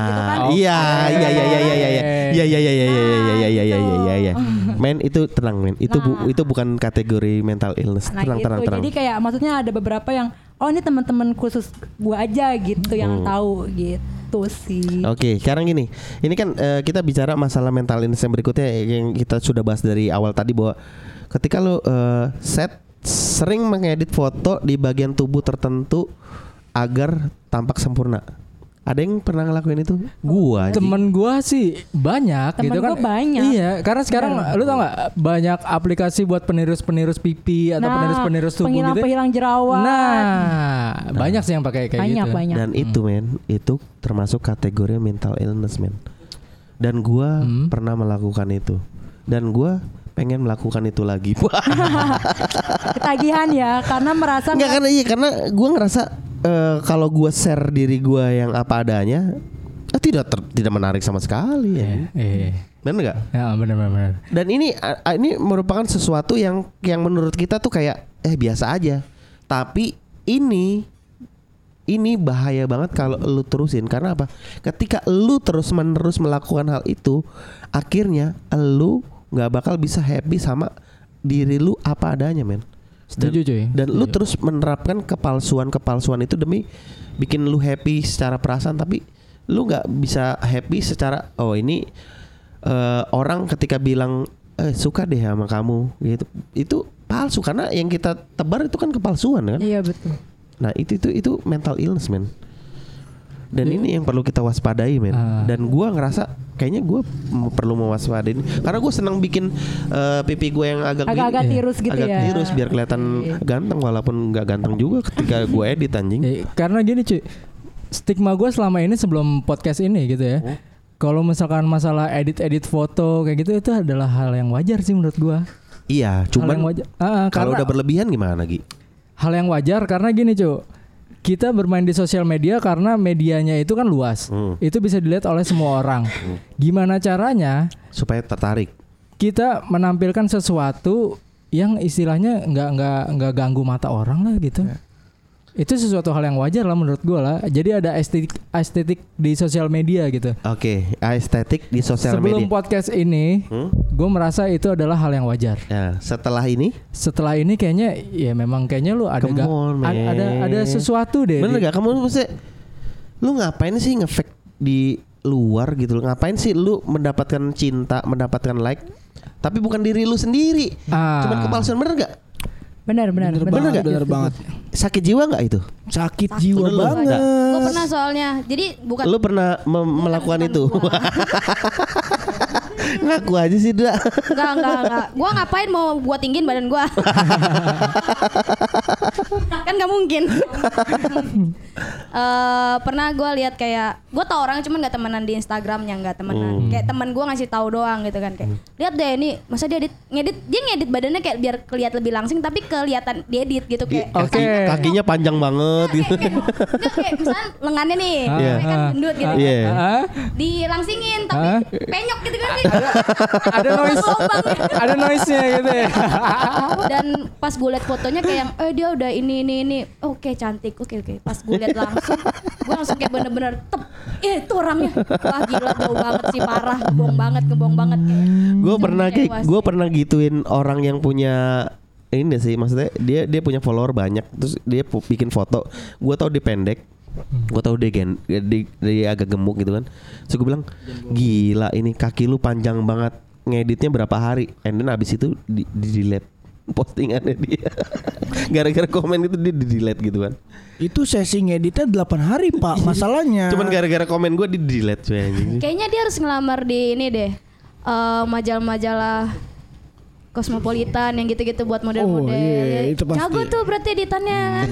gitu kan. iya, iya, iya, iya, iya, iya, iya, iya, iya, iya, iya, iya, iya, iya, iya, iya, iya. Men itu tenang, men. Itu bu, Nah. itu bukan kategori mental illness. Nah Tenang, gitu. tenang, tenang. Jadi kayak maksudnya ada beberapa yang oh ini teman-teman khusus gua aja gitu yang Hmm. tahu gitu sih. Oke, sekarang gini, ini kan eh, kita bicara masalah mental illness yang berikutnya yang kita sudah bahas dari awal tadi bahwa ketika lo eh, set sering mengedit foto di bagian tubuh tertentu agar tampak sempurna. Ada yang pernah ngelakuin itu? Gua. Temen gua sih banyak Temen gitu kan. gua banyak. Iya, karena sekarang Benar. lu tau nggak banyak aplikasi buat penirus-penirus pipi atau penirus-penirus tubuh gitu. Nah, penghilang-penghilang jerawat. Nah, banyak sih yang pakai kayak banyak gitu. banyak. Dan itu men, itu termasuk kategori mental illness men. Dan gua Hmm. pernah melakukan itu. Dan gua pengen melakukan itu lagi. Ketagihan ya karena merasa Enggak karena iya karena gua ngerasa eh, kalau gua share diri gua yang apa adanya eh, tidak ter- tidak menarik sama sekali ya. Iya. Benar nggak? Ya, benar benar. Dan ini a- ini merupakan sesuatu yang yang menurut kita tuh kayak eh biasa aja. Tapi ini ini bahaya banget kalau lu terusin karena apa? Ketika lu terus-menerus melakukan hal itu, akhirnya lu nggak bakal bisa happy sama diri lu apa adanya, men. Dan, Setuju, cuy. dan lu Setuju. terus menerapkan kepalsuan-kepalsuan itu demi bikin lu happy secara perasaan tapi lu nggak bisa happy secara oh ini eh, orang ketika bilang eh suka deh sama kamu gitu itu palsu karena yang kita tebar itu kan kepalsuan kan Iya betul. nah itu itu itu mental illness men dan ini yang perlu kita waspadai men Ah. dan gua ngerasa kayaknya gua perlu mewaspadai ini karena gue senang bikin eh, pipi gue yang agak Agak-agak gini. tirus gitu agak ya. tirus biar kelihatan Iya. ganteng walaupun nggak ganteng juga ketika gue edit anjing Eh, karena gini cuy, stigma gue selama ini sebelum podcast ini gitu ya. Hmm? Kalau misalkan masalah edit-edit foto kayak gitu itu adalah hal yang wajar sih menurut gua. iya cuman wajar. Ah, ah, kalau udah berlebihan gimana Gi? hal yang wajar karena gini cuy. Kita bermain di sosial media karena medianya itu kan luas. Hmm. Itu bisa dilihat oleh semua orang. Gimana caranya supaya tertarik kita menampilkan sesuatu yang istilahnya nggak nggak nggak ganggu mata orang lah gitu. Itu sesuatu hal yang wajar lah menurut gua lah. Jadi ada estetik estetik di sosial media gitu. oke estetik di sosial Sebelum media podcast ini, Hmm? gue merasa itu adalah hal yang wajar. ya setelah ini Setelah ini kayaknya ya memang kayaknya lu ada Come ga- on, a- ada ada sesuatu deh. Bener di- gak kamu mesti Lu ngapain sih ngefake di luar gitu loh Ngapain sih lu mendapatkan cinta Mendapatkan like Tapi bukan diri lu sendiri Ah. Cuman kepalsuan bener gak? Benar benar benar. banget, nggak? bener banget. Sakit jiwa gak itu? Sakit jiwa Lu- lu- banget. Gue pernah soalnya. Jadi bukan Lu pernah me- melakukan itu? gua. Ngaku aja sih dah Enggak, enggak, enggak. Gua ngapain mau gua tinggiin badan gua? kan nggak mungkin. Eh pernah gua lihat kayak gua tau orang cuman nggak temenan di Instagramnya nggak temenan. Kayak teman gua ngasih tahu doang gitu kan kayak. Lihat deh ini masa dia edit ngedit dia ngedit badannya kayak biar kelihatan lebih langsing tapi kelihatan diedit gitu kayak. Oke. Kaki- Kakinya panjang banget gitu Kayak, kayak, kayak misalnya lengannya nih, Ah, Iya. kan gendut gitu. Iya. Ah, Dilangsingin tapi penyok gitu kan. Ada noise, ada noise-nya gitu ya. dan pas gue liat fotonya kayak yang eh dia udah ini ini ini. Oke cantik. Oke oke. Pas gue liat langsung gue langsung kayak bener-bener tep eh itu orangnya. Wah gila bau banget sih parah. Ngebong banget ngebong banget kayak. Gue pernah kayak gue pernah gituin orang yang punya ini sih maksudnya dia dia punya follower banyak terus dia bikin foto. Gue tau dia pendek gue tau dia gen dia, dia agak gemuk gitu kan. Terus gue bilang gila ini kaki lu panjang banget. Ngeditnya berapa hari? And then abis itu di, di delete postingannya dia. Gara-gara komen itu dia di delete gitu kan. Itu sesi ngeditnya 8 hari pak. Masalahnya. cuman gara-gara komen gue di delete cuy anjing. kayaknya dia harus ngelamar di ini deh eh, majalah-majalah Cosmopolitan yang gitu-gitu buat model-model. Oh, iya, itu pasti. Jago tuh berarti editannya.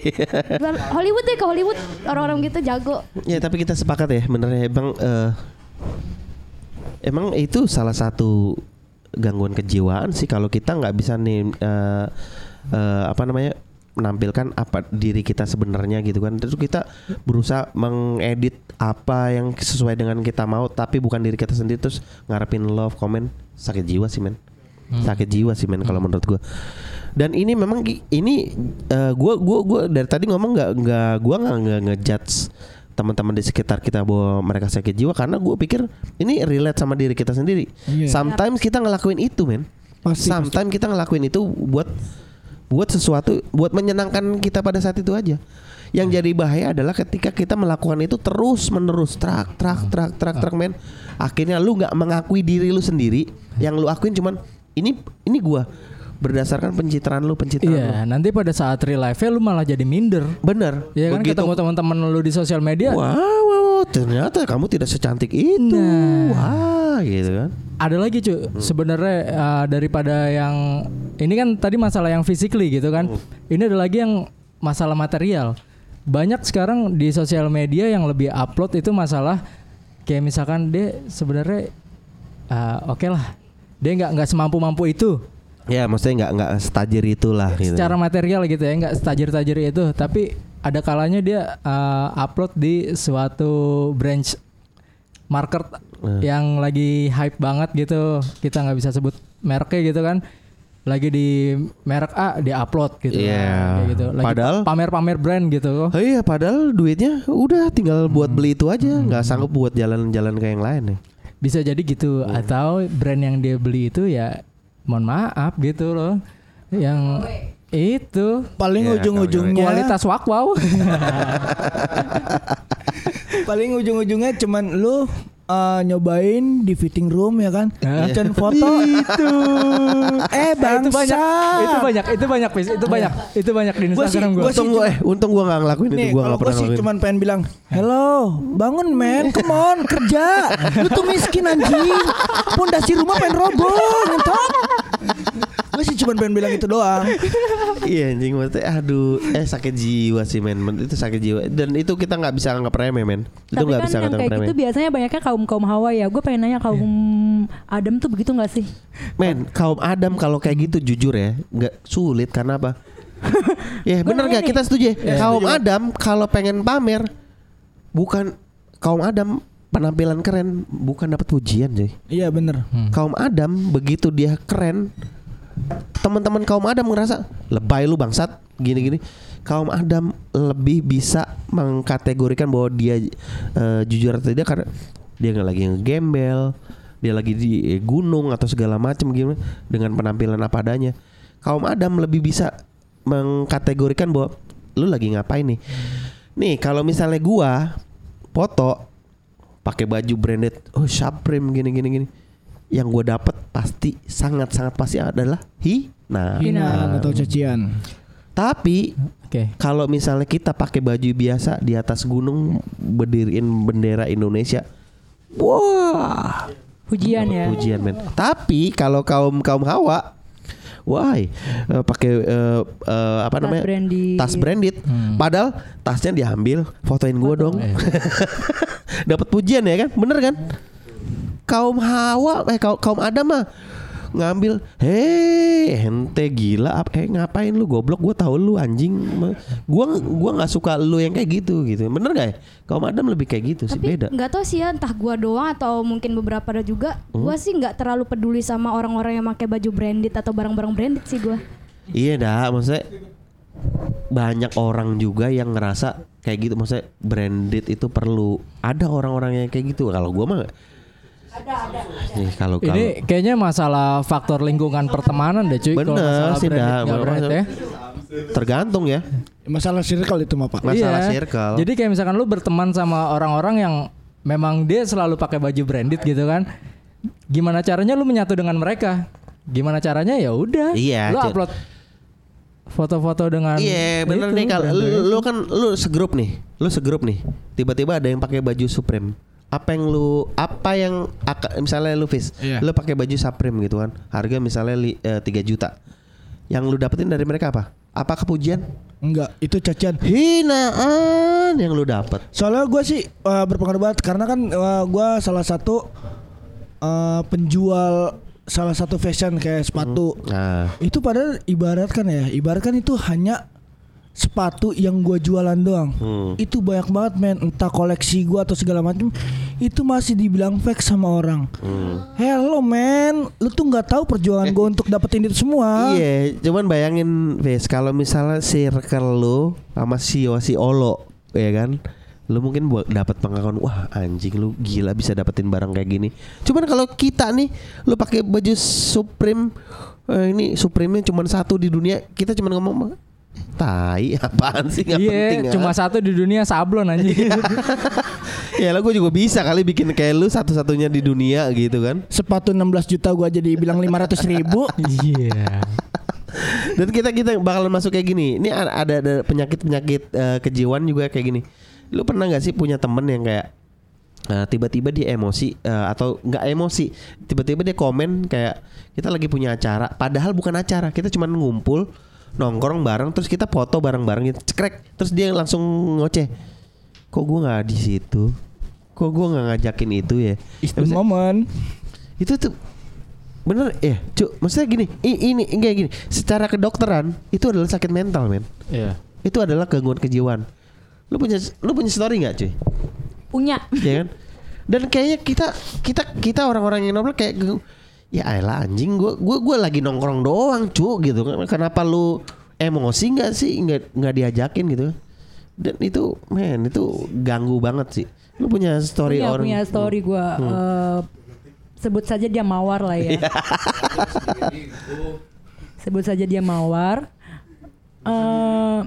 Hollywood deh ke Hollywood orang-orang gitu jago. Ya tapi kita sepakat ya bener ya emang eh, emang itu salah satu gangguan kejiwaan sih kalau kita nggak bisa nih eh, eh, apa namanya menampilkan apa diri kita sebenarnya gitu kan terus kita berusaha mengedit apa yang sesuai dengan kita mau tapi bukan diri kita sendiri terus ngarepin love comment sakit jiwa sih men sakit jiwa sih men kalau menurut gua dan ini memang ini eh, gua gua gua dari tadi ngomong nggak nggak gua nggak nggak ngejudge teman-teman di sekitar kita bahwa mereka sakit jiwa karena gue pikir ini relate sama diri kita sendiri. Iya. Sometimes kita ngelakuin itu, men. Pasti, Sometimes kita ngelakuin itu buat buat sesuatu buat menyenangkan kita pada saat itu aja. Yang jadi bahaya adalah ketika kita melakukan itu terus menerus trak trak trak trak trak men. Akhirnya lu nggak mengakui diri lu sendiri. Yang lu akuin cuman ini ini gua berdasarkan pencitraan lu, pencitraan lu. Iya, nanti pada saat real life lu malah jadi minder. Bener. Ya kan Begitu- ketemu teman-teman lu di sosial media. Wow, wow, ternyata kamu tidak secantik itu. Nah. Wah, gitu kan. Ada lagi cuy, sebenarnya uh, daripada yang ini kan tadi masalah yang physically gitu kan. Ini ada lagi yang masalah material. Banyak sekarang di sosial media yang lebih upload itu masalah kayak misalkan dia sebenarnya uh, oke lah, dia nggak nggak semampu mampu itu. Ya, maksudnya nggak nggak setajir itulah gitu. secara material gitu ya, nggak setajir-tajir itu, tapi ada kalanya dia uh, upload di suatu branch market Hmm. yang lagi hype banget gitu. Kita nggak bisa sebut mereknya gitu kan. Lagi di merek A dia upload gitu. Iya. kan, kayak gitu. Lagi Padahal- pamer-pamer brand gitu. Oh iya, padahal duitnya udah tinggal buat beli itu aja, nggak sanggup buat jalan-jalan ke yang lain nih. Bisa jadi gitu. Hmm. atau brand yang dia beli itu ya mohon maaf gitu loh. Yang itu. Paling Ya, ujung-ujungnya kualitas wak wow paling ujung-ujungnya cuman lu uh, nyobain di fitting room ya kan? Dan foto. Itu. Eh Nah, itu bangsa banyak. Itu banyak itu banyak Pis. itu banyak. Itu banyak di Instagram gue Untung gua eh untung gua nggak ngelakuin itu, Nih, gua kalau nggak gue pernah sih ngelakuin. cuman pengen bilang, hello, bangun men, come on, kerja. Lu tuh miskin anjing. Pondasi rumah pengen roboh, ngentot. Gue sih cuman pengen bilang itu doang. Iya anjing maksudnya aduh eh sakit jiwa sih men Men, itu sakit jiwa dan itu kita nggak bisa anggap remeh men itu Tapi nggak kan bisa yang anggap kayak remeh gitu biasanya banyaknya kaum kaum Hawa ya. Gue pengen nanya kaum Adam tuh begitu nggak sih? men kaum Adam kalau kayak gitu jujur ya nggak sulit karena apa ya bener nanya gak nih. kita setuju ya kaum Adam kalau pengen pamer bukan kaum Adam penampilan keren bukan dapat pujian cuy Iya bener. kaum Adam begitu dia keren teman-teman kaum Adam ngerasa lebay lu bangsat. Gini-gini. Kaum Adam lebih bisa mengkategorikan bahwa dia eh, jujur atau tidak karena dia nggak lagi ngegembel dia lagi di gunung atau segala macam gimana dengan penampilan apa adanya. Kaum Adam lebih bisa mengkategorikan bahwa lu lagi ngapain nih? Nih kalau misalnya gua foto pakai baju branded oh Supreme gini gini gini yang gue dapat pasti sangat sangat pasti adalah hina. Hina atau cacian. Tapi oke kalau misalnya kita pakai baju biasa di atas gunung berdiriin bendera Indonesia, wah Pujian ya. pujian men. Tapi kalau kaum kaum hawa, wah eh, pakai eh, eh, apa Tas namanya branded. tas branded, Hmm. padahal tasnya diambil, fotoin gue Foto. dong, dapat pujian ya kan, bener kan? Kaum hawa, eh kaum, kaum adam mah ngambil, hei ente gila, ap- eh ngapain lu goblok? Gue tahu lu anjing, Ma- gua gua nggak suka lu yang kayak gitu gitu, bener gak ya? Kaum adam lebih kayak gitu sih Tapi beda. nggak tahu sih ya entah gua doang atau mungkin beberapa ada juga. Hmm? Gua sih nggak terlalu peduli sama orang-orang yang pakai baju branded atau barang-barang branded sih gua. Iya dah, maksudnya banyak orang juga yang ngerasa kayak gitu, maksudnya branded itu perlu. Ada orang-orang yang kayak gitu. Kalau gua mah. Nih kalau kalau ini kayaknya masalah faktor lingkungan pertemanan deh cuy kalau Bener masalah sih, dah. ya. tergantung ya. Masalah circle itu mah pak. Masalah Iya. circle. Jadi kayak misalkan lu berteman sama orang-orang yang memang dia selalu pakai baju branded gitu kan. Gimana caranya lu menyatu dengan mereka? Gimana caranya ya udah. Iya, Lu upload foto-foto dengan Iya bener itu, nih kalau lu, lu kan lu segrup nih, lu segrup nih. Tiba-tiba ada yang pakai baju Supreme. Apa yang lu apa yang misalnya lu Fis, Iya. lu pakai baju Supreme gitu kan. Harga misalnya li, eh, 3 juta. Yang lu dapetin dari mereka apa? Apa kepujian? Enggak, itu cacian. Hinaan yang lu dapet. Soalnya gue sih uh, berpengaruh banget karena kan gue salah satu uh, penjual salah satu fashion kayak sepatu. Nah, Itu padahal ibaratkan ya, ibaratkan itu hanya sepatu yang gua jualan doang. Hmm. Itu banyak banget men, entah koleksi gua atau segala macam. Itu masih dibilang fake sama orang. hmm. Hello men, lu tuh nggak tahu perjuangan gua untuk dapetin itu semua. Iya, cuman bayangin Fis kalau misalnya circle lu sama si si Olo, ya kan? Lu mungkin buat dapat pengakuan, wah anjing lu gila bisa dapetin barang kayak gini. Cuman kalau kita nih, lu pakai baju Supreme, eh, ini Supreme-nya cuma satu di dunia, kita cuma ngomong tai apaan sih nggak Iya, penting cuma ah." satu di dunia sablon anjing. ya lah gue juga bisa kali bikin kayak lu satu-satunya di dunia gitu kan Sepatu 16 juta gua jadi bilang 500 ribu. Iya. Dan kita kita bakalan masuk kayak gini. Ini ada ada penyakit-penyakit eh, kejiwaan juga kayak gini. Lu pernah nggak sih punya temen yang kayak eh, tiba-tiba dia emosi eh, atau nggak emosi, tiba-tiba dia komen kayak kita lagi punya acara, padahal bukan acara, kita cuma ngumpul nongkrong bareng, terus kita foto bareng-bareng gitu, cekrek, terus dia langsung ngoceh, kok gua nggak di situ, kok gua nggak ngajakin itu ya, Is the moment. itu tuh bener ya cuk. Maksudnya gini ini enggak gini. Secara kedokteran itu adalah sakit mental men. Iya. itu adalah gangguan kejiwaan. Lu punya lu punya story nggak cuy? Punya. ya kan? Dan kayaknya kita kita kita orang-orang yang normal kayak ya elah anjing gua gua gua lagi nongkrong doang cu gitu. Kenapa lu emosi nggak sih? Nggak nggak diajakin gitu. Dan itu men itu ganggu banget sih. Lu punya story punya, orang punya story gue sebut saja dia mawar lah ya. Sebut saja dia mawar. Eh,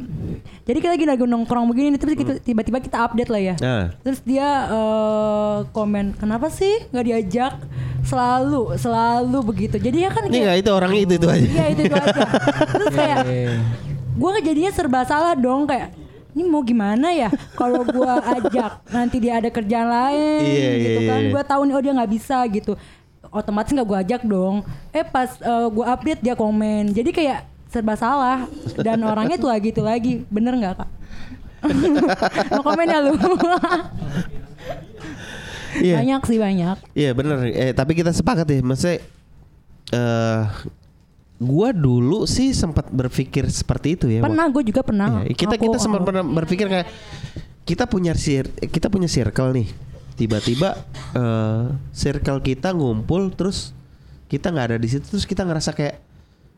jadi kita lagi lagi nongkrong begini terus kita- tiba-tiba kita update lah ya. Nah. terus dia eh, komen kenapa sih nggak diajak selalu selalu begitu. Jadi ya kan ini nggak itu orangnya itu itu aja. Iya itu, itu aja. Terus kayak gue jadinya serba salah dong kayak ini mau gimana ya? Kalau gue ajak nanti dia ada kerjaan lain Iya, iya, gitu kan. iya. gue tahu nih oh dia nggak bisa gitu. Otomatis nggak gue ajak dong. Eh pas gue update dia komen. Jadi kayak serba salah. Dan orangnya tuh lagi itu lagi. Bener nggak kak? Mau komen ya lu Iya. banyak sih banyak. Iya bener. Eh, Tapi kita sepakat ya Maksudnya eh Gua dulu sih sempat berpikir seperti itu ya pernah gue juga pernah. Iya, kita Aku- kita sempat pernah berpikir kayak kita punya sir kita punya circle nih. Tiba-tiba eh circle kita ngumpul terus kita nggak ada di situ terus kita ngerasa kayak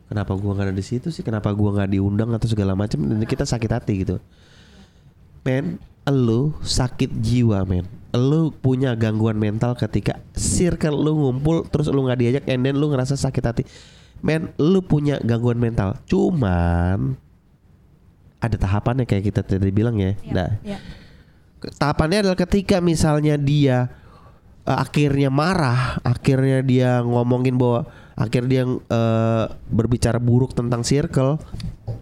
kenapa gua nggak ada di situ sih? Kenapa gua nggak diundang atau segala macam? Dan kita sakit hati gitu. Men lu sakit jiwa men lu punya gangguan mental ketika circle lu ngumpul terus lu nggak diajak and then lu ngerasa sakit hati men lu punya gangguan mental cuman ada tahapannya kayak kita tadi bilang ya. Nah, ya. ke- tahapannya adalah ketika misalnya dia eh, akhirnya marah, akhirnya dia ngomongin bahwa akhir dia eh, berbicara buruk tentang circle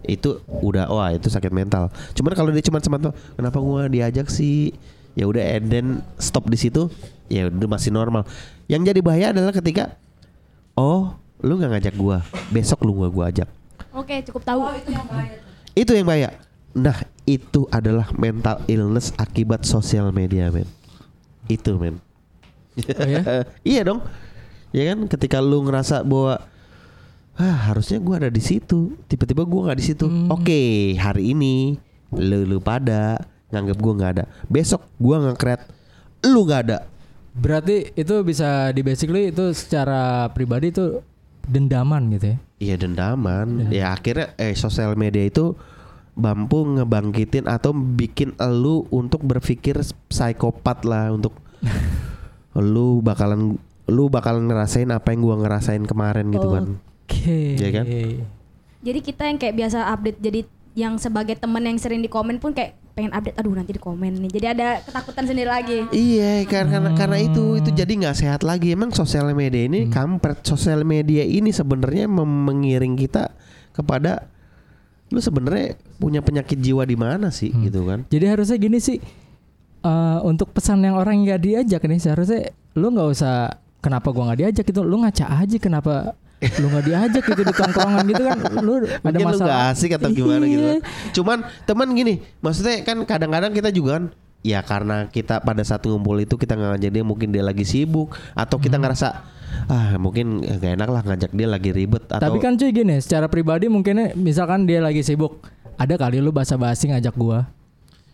itu udah wah itu sakit mental. Cuman kalau dia cuma sempat kenapa gua diajak sih? Ya udah and then stop di situ, ya udah masih normal. Yang jadi bahaya adalah ketika oh, lu nggak ngajak gua, besok lu gua gua ajak. Oke, cukup tahu. Itu yang bahaya. Nah, itu adalah mental illness akibat sosial media, men. Itu, men. ya? iya dong. Ya kan ketika lu ngerasa bahwa ah harusnya gua ada di situ, tiba-tiba gua nggak di situ. Oke, hari ini lu lu pada nganggap gua nggak ada. Besok gua ngekret lu nggak ada. Berarti itu bisa di basically itu secara pribadi itu dendaman gitu ya. Iya dendaman. Ya akhirnya eh sosial media itu mampu ngebangkitin atau bikin elu untuk berpikir psikopat lah untuk lu bakalan lu bakalan ngerasain apa yang gua ngerasain kemarin gitu kan. Iya kan? Jadi kita yang kayak biasa update jadi yang sebagai temen yang sering di komen pun kayak pengen update aduh nanti di komen nih. Jadi ada ketakutan sendiri lagi. Iya karena karena itu itu jadi nggak sehat lagi. Emang sosial media ini kampret. Sosial media ini sebenarnya mengiring kita kepada lu sebenarnya punya penyakit jiwa di mana sih? Gitu kan. Jadi harusnya gini sih eh, untuk pesan yang orang nggak diajak nih seharusnya lu nggak usah kenapa gua nggak diajak? Itu lu ngaca aja kenapa lu nggak diajak gitu di tongkrongan gitu kan lu ada Mungkin lu masalah gak asik atau gimana gitu Iya. kan. Cuman teman gini Maksudnya kan kadang-kadang kita juga kan Ya karena kita pada saat ngumpul itu kita nggak ngajak dia mungkin dia lagi sibuk atau kita Hmm. ngerasa ah mungkin gak enak lah ngajak dia lagi ribet atau Tapi kan cuy gini, secara pribadi mungkin misalkan dia lagi sibuk, ada kali lu basa-basi ngajak gua.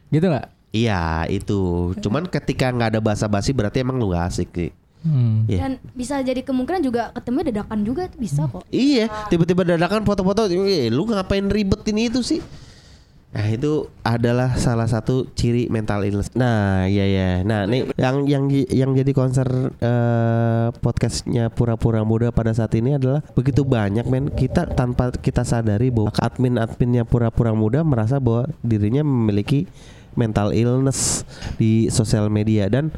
Gitu nggak? iya itu cuman ketika nggak ada basa-basi berarti emang lu gak asik sih Hmm. Iya. Dan bisa jadi kemungkinan juga ketemu dadakan juga itu bisa kok. Iya, tiba-tiba dadakan foto-foto, "Eh, lu ngapain ribetin itu sih? Nah itu adalah salah satu ciri mental illness. Nah, iya ya. Nah, nih yang yang yang jadi konser eh, podcastnya pura-pura muda pada saat ini adalah begitu banyak men kita tanpa kita sadari bahwa admin-adminnya pura-pura muda merasa bahwa dirinya memiliki mental illness di sosial media dan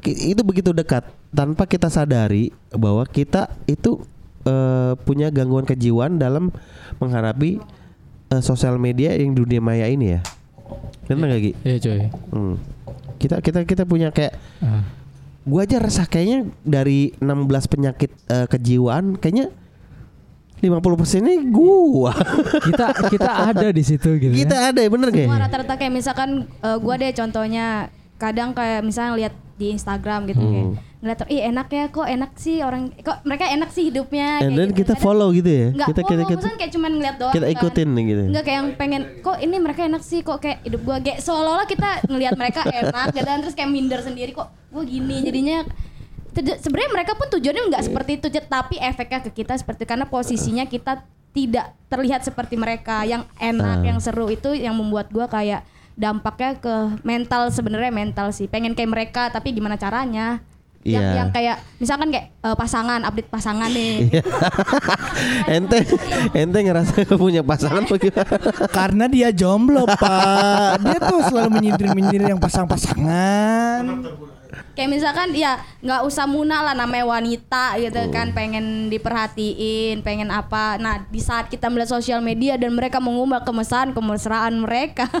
ki- itu begitu dekat tanpa kita sadari bahwa kita itu eh, punya gangguan kejiwaan dalam menghadapi eh, sosial media yang dunia maya ini ya. Benar nggak Gi? Iya cuy. Hmm. Kita kita kita punya kayak Ah. gua aja rasa kayaknya dari 16 penyakit eh, kejiwaan kayaknya 50% ini gua. Kita kita ada di situ gitu. ya. kita ada ya bener gak? Semua ya? rata-rata kayak misalkan eh, gua deh contohnya kadang kayak misalnya lihat di Instagram gitu Hmm. kayak ngeliat ih enak ya kok enak sih orang kok mereka enak sih hidupnya And kayak then gitu. kita Kadang- follow gitu ya. Nggak kita kita follow, kita, maksudnya kayak cuman ngeliat doang kita kan. ikutin nih gitu. Enggak kayak yang pengen kok ini mereka enak sih kok kayak hidup gua kayak seolah-olah kita ngelihat mereka enak gitu kan terus kayak minder sendiri kok gua gini jadinya sebenarnya mereka pun tujuannya nggak seperti itu tapi efeknya ke kita seperti karena posisinya kita tidak terlihat seperti mereka. Yang enak Ah. yang seru itu yang membuat gua kayak dampaknya ke mental sebenarnya mental sih. Pengen kayak mereka tapi gimana caranya? Yang Iya. yang kayak misalkan kayak eh, pasangan update pasangan nih. Iya. ente ente ngerasa punya pasangan apa gimana? Karena dia jomblo pak. Dia tuh selalu menyindir-menyindir yang pasang-pasangan kayak misalkan ya nggak usah muna lah namanya wanita gitu Oh. kan pengen diperhatiin pengen apa nah di saat kita melihat sosial media dan mereka mengubah kemesahan kemesraan mereka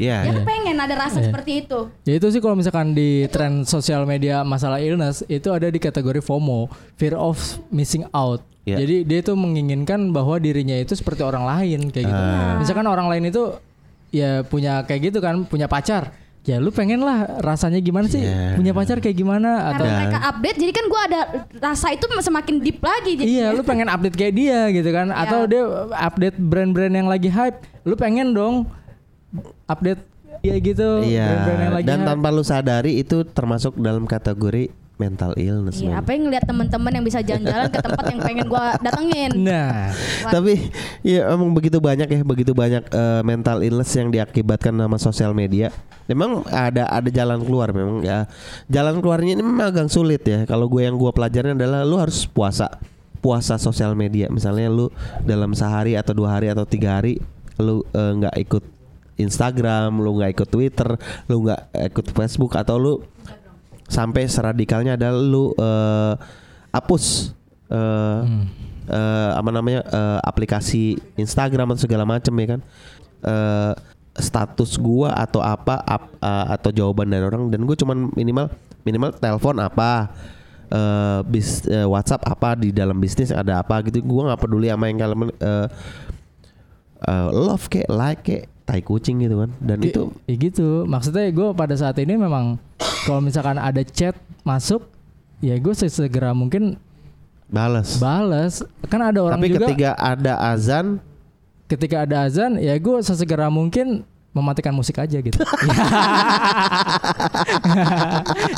Iya. ya pengen ada rasa seperti itu Ya itu sih kalau misalkan di tren sosial media masalah illness itu ada di kategori FOMO, fear of missing out. Ya. Jadi dia itu menginginkan bahwa dirinya itu seperti orang lain kayak gitu. Ah. Misalkan orang lain itu ya punya kayak gitu kan, punya pacar. Ya lu pengen lah rasanya gimana sih? Ya. Punya pacar kayak gimana atau karena mereka update jadi kan gua ada rasa itu semakin deep lagi jadi Iya, lu pengen update kayak dia gitu kan? Atau dia update brand-brand yang lagi hype, lu pengen dong update ya gitu Iya. brand-brand yang lagi Dan hype. tanpa lu sadari itu termasuk dalam kategori mental illness. Iya, apa yang ngeliat teman-teman yang bisa jalan-jalan ke tempat yang pengen gua datengin Nah, Tapi ya emang begitu banyak ya, begitu banyak eh, mental illness yang diakibatkan sama sosial media. Memang ada ada jalan keluar memang ya. Jalan keluarnya ini memang agak sulit ya. Kalau gue yang gue pelajarin adalah lu harus puasa. Puasa sosial media. Misalnya lu dalam sehari atau dua hari atau tiga hari lu eh, nggak ikut Instagram, lu nggak ikut Twitter, lu nggak ikut Facebook atau lu sampai seradikalnya adalah lu eh, hapus eh, eh, apa namanya eh, aplikasi Instagram atau segala macam ya kan? Eh, status gua atau apa ap- eh, atau jawaban dari orang dan gue cuman minimal minimal telepon apa eh, bis eh, WhatsApp apa di dalam bisnis ada apa gitu. Gua nggak peduli sama yang kalian eh, eh, love kayak like kayak tai kucing gitu kan. Dan Ki- itu ya gitu. Maksudnya gue pada saat ini memang kalau misalkan ada chat masuk, ya gue sesegera mungkin balas balas. Kan ada orang tapi juga ketika ada azan ketika ada azan, ya gue sesegera mungkin mematikan musik aja gitu.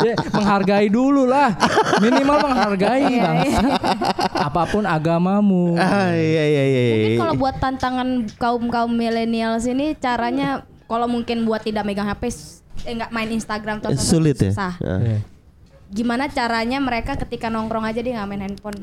ya, menghargai dulu lah, minimal menghargai Iya, bangsa. Apa pun agamamu. ah iya iya iya Mungkin iya. kalau buat tantangan kaum kaum milenial sini caranya kalau mungkin buat tidak megang HP eh, nggak main Instagram Eh, sulit ya susah. Ah. Iya. Gimana caranya mereka ketika nongkrong aja dia nggak main handphone?